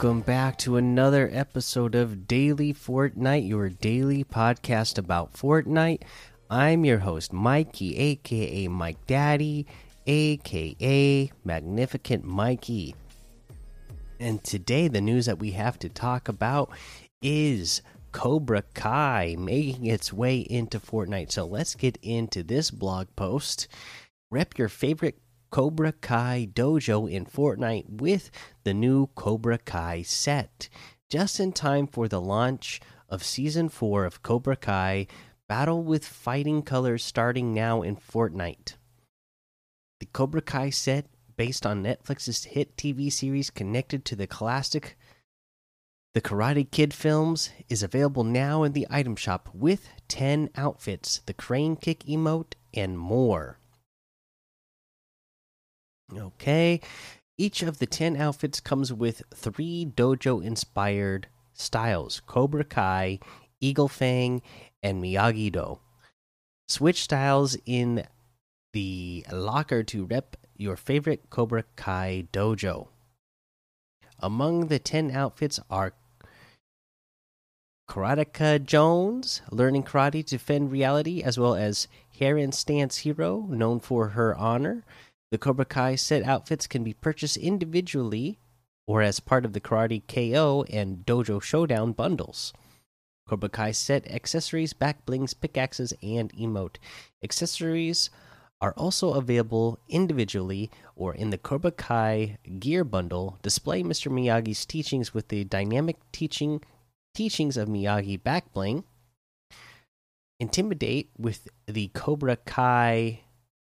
Welcome back to another episode of Daily Fortnite, your daily podcast about Fortnite. I'm your host, Mikey, aka Mike Daddy, aka Magnificent Mikey. And today, the news that we have to talk about is Cobra Kai making its way into Fortnite. So let's get into this blog post. Rep your favorite Cobra Kai dojo in Fortnite with the new Cobra Kai set. Just in time for the launch of Season 4 of Cobra Kai Battle with Fighting Colors starting now in Fortnite. The Cobra Kai set, based on Netflix's hit TV series connected to the classic The Karate Kid films, is available now in the item shop with 10 outfits, the crane kick emote, and more. Okay. Each of the 10 outfits comes with three dojo inspired styles Cobra Kai, Eagle Fang, and Miyagi Do. Switch styles in the locker to rep your favorite Cobra Kai dojo. Among the 10 outfits are Karateka Jones, learning karate to defend reality, as well as Heron Stance Hero, known for her honor. The Cobra Kai set outfits can be purchased individually or as part of the Karate KO and Dojo Showdown bundles. Cobra Kai set accessories, back blings, pickaxes, and emote. Accessories are also available individually or in the Cobra Kai gear bundle. Display Mr. Miyagi's teachings with the dynamic teaching teachings of Miyagi back bling. Intimidate with the Cobra Kai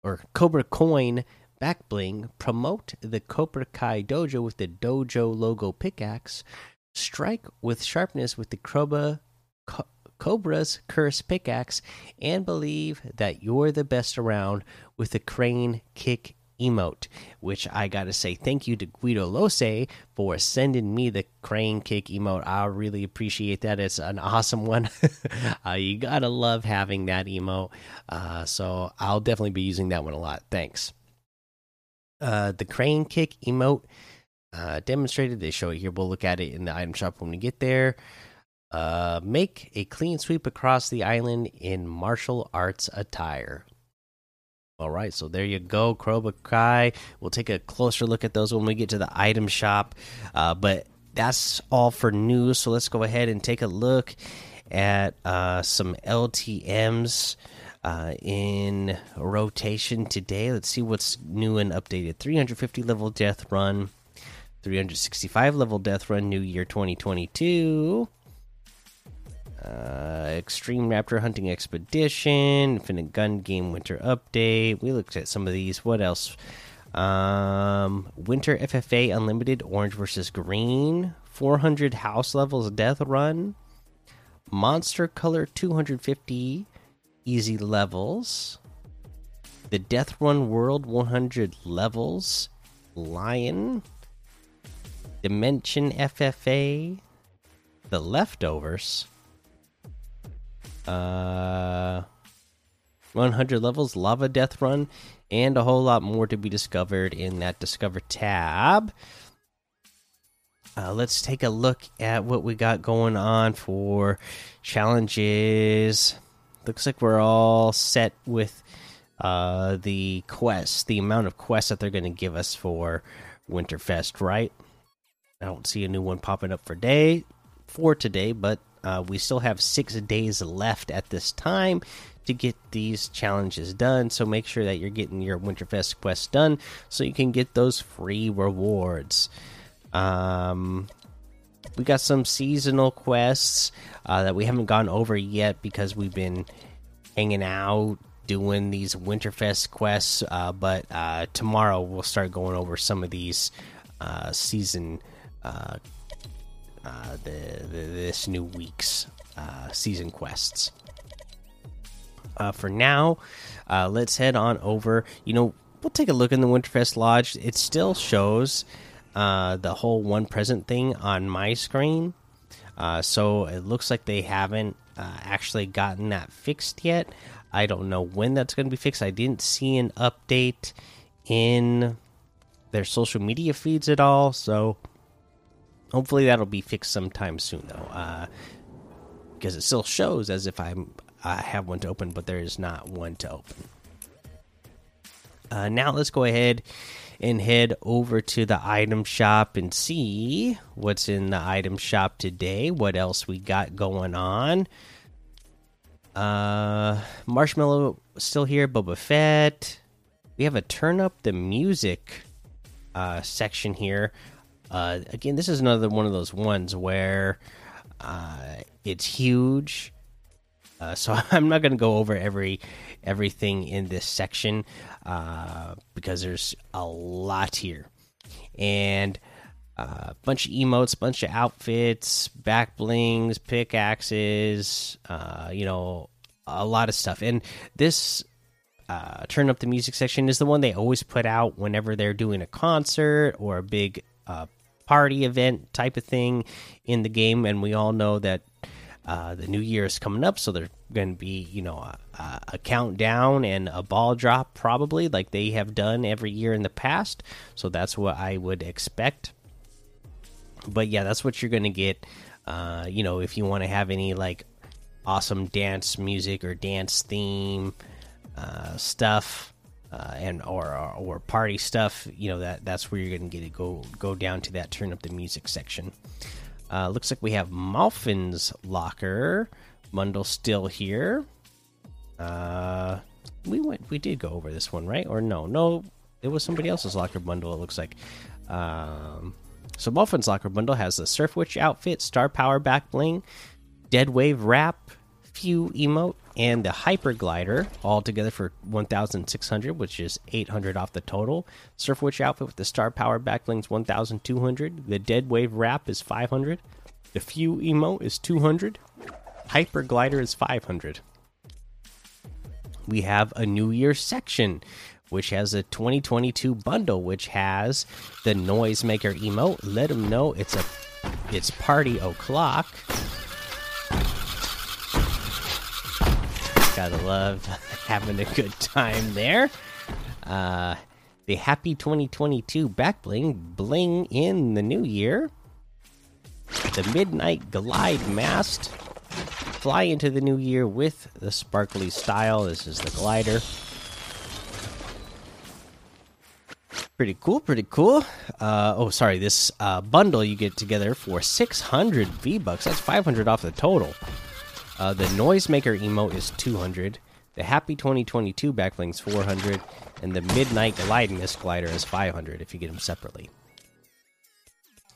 or Cobra Coin back bling, promote the Cobra Kai dojo with the dojo logo pickaxe, strike with sharpness with the Cobra, Co Cobra's curse pickaxe, and believe that you're the best around with the crane kick emote. Which I gotta say, thank you to Guido Lose for sending me the crane kick emote. I really appreciate that. It's an awesome one. uh, you gotta love having that emote. Uh, so I'll definitely be using that one a lot. Thanks uh, the crane kick emote uh, demonstrated. They show it here. We'll look at it in the item shop when we get there. Uh, make a clean sweep across the island in martial arts attire. All right, so there you go, Cobra Kai. We'll take a closer look at those when we get to the item shop. Uh, but that's all for news. So let's go ahead and take a look at uh, some LTM's uh, in rotation today. Let's see what's new and updated. 350 level death run, 365 level death run, New Year 2022. Uh, Extreme Raptor Hunting Expedition, Infinite Gun Game Winter Update. We looked at some of these. What else? Um, Winter FFA Unlimited Orange versus Green, 400 House Levels Death Run, Monster Color 250 easy levels. The Death Run World 100 levels. Lion. Dimension FFA. The Leftovers. Uh. 100 levels, Lava Death Run, and a whole lot more to be discovered in that Discover tab. Uh, let's take a look at what we got going on for challenges looks like we're all set with uh, the quests, the amount of quests that they're going to give us for Winterfest, right? I don't see a new one popping up for day for today, but uh, we still have six days left at this time to get these challenges done. So make sure that you're getting your Winterfest quests done so you can get those free rewards. Um, we got some seasonal quests uh, that we haven't gone over yet because we've been hanging out doing these Winterfest quests. Uh, but uh, tomorrow we'll start going over some of these uh, season, uh, uh, the, the, this new week's season quests. for now, let's head on over. You know, we'll take a look in the Winterfest Lodge. It still shows uh, the whole one present thing on my screen. Uh, so it looks like they haven't uh, actually gotten that fixed yet. I don't know when that's going to be fixed. I didn't see an update in their social media feeds at all. So Hopefully that'll be fixed sometime soon, though, uh, because it still shows as if I'm I have one to open, but there is not one to open. Uh, now let's go ahead and head over to the item shop and see what's in the item shop today. What else we got going on? Uh, Marshmello still here. Boba Fett. We have a turn up the music uh, section here. Uh, again, this is another one of those ones where uh, it's huge. Uh, so I'm not going to go over every everything in this section uh, because there's a lot here, and a uh, bunch of emotes, bunch of outfits, back blings, pickaxes, uh, you know, a lot of stuff. And this uh, turn up the music section is the one they always put out whenever they're doing a concert or a big party event type of thing in the game. And we all know that uh, the new year is coming up, so there's going to be you know a, a, countdown and a ball drop probably like they have done every year in the past. So that's what I would expect. But yeah, that's what you're going to get. Uh, you know, if you want to have any like awesome dance music or dance theme uh, stuff. Uh, and or, or, or party stuff, you know that that's where you're gonna get it. Go go down to that turn up the music section. Uh, looks like we have Malfin's locker bundle still here. Uh, we went, we did go over this one, right? Or no, no, it was somebody else's locker bundle. It looks like. Um, so Malfin's locker bundle has the Surf Witch outfit, Star Power back bling, Dead Wave wrap, few emote, and the Hyper Glider all together for 1,600, which is 800 off the total. Surf Witch outfit with the Star Power backblings 1,200. The Dead Wave wrap is 500. The Few emote is 200. Hyper Glider is 500. We have a New Year section, which has a 2022 bundle, which has the Noisemaker emote. Let them know it's a it's party o'clock Gotta love having a good time there. Uh, the Happy 2022 back bling bling in the new year. The Midnight Glide Mast. Fly into the new year with the sparkly style. This is the glider. Pretty cool, pretty cool. Uh, oh, sorry, this uh, bundle you get together for 600 V bucks. That's 500 off the total. Uh, the Noisemaker emote is 200. The Happy 2022 backbling's 400, and the Midnight Glide Mist glider is 500 if you get them separately.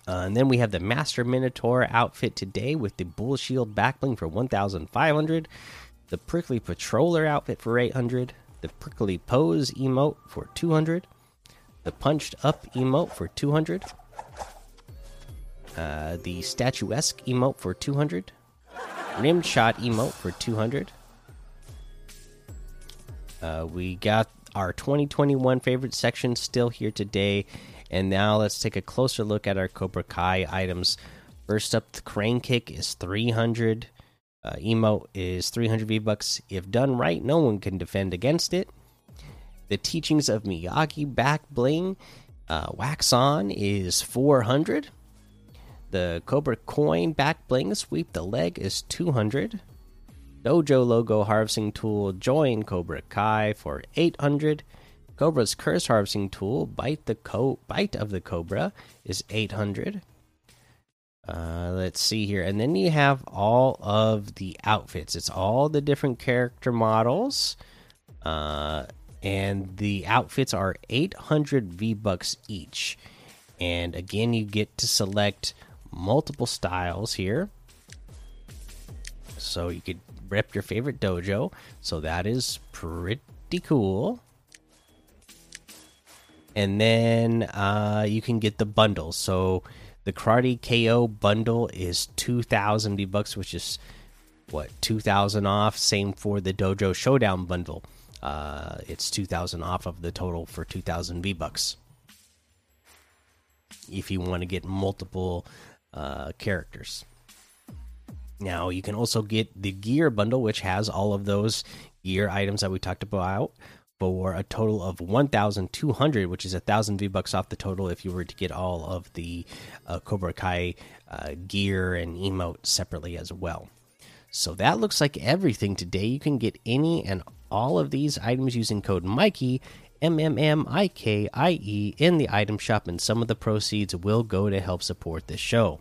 Uh, and then we have the Master Minotaur outfit today with the Bull Shield backbling for 1,500, the Prickly Patroller outfit for 800, the Prickly Pose emote for 200, the Punched Up emote for 200, uh, the Statuesque emote for 200, Rimshot shot emote for 200. Uh, we got our 2021 favorite section still here today. And now let's take a closer look at our Cobra Kai items. First up, the crane kick is 300. Uh, emote is 300 V bucks. If done right, no one can defend against it. The teachings of Miyagi back bling uh, wax on is 400. The Cobra coin back bling sweep the leg is 200. Dojo logo harvesting tool join Cobra Kai for 800. Cobra's curse harvesting tool bite the co bite of the cobra is 800. Uh, let's see here, and then you have all of the outfits. It's all the different character models, uh, and the outfits are 800 V bucks each. And again, you get to select multiple styles here. So you could rep your favorite dojo. So that is pretty cool. And then uh, you can get the bundle. So the Karate KO bundle is 2,000 V bucks, which is what 2,000 off. Same for the Dojo Showdown bundle. Uh, it's 2,000 off of the total for 2,000 V bucks. If you want to get multiple uh, characters. Now you can also get the gear bundle, which has all of those gear items that we talked about for a total of 1,200, which is a thousand V bucks off the total if you were to get all of the uh, Cobra Kai uh, gear and emote separately as well. So that looks like everything today. You can get any and all of these items using code Mikey M M M I K I E in the item shop, and some of the proceeds will go to help support this show.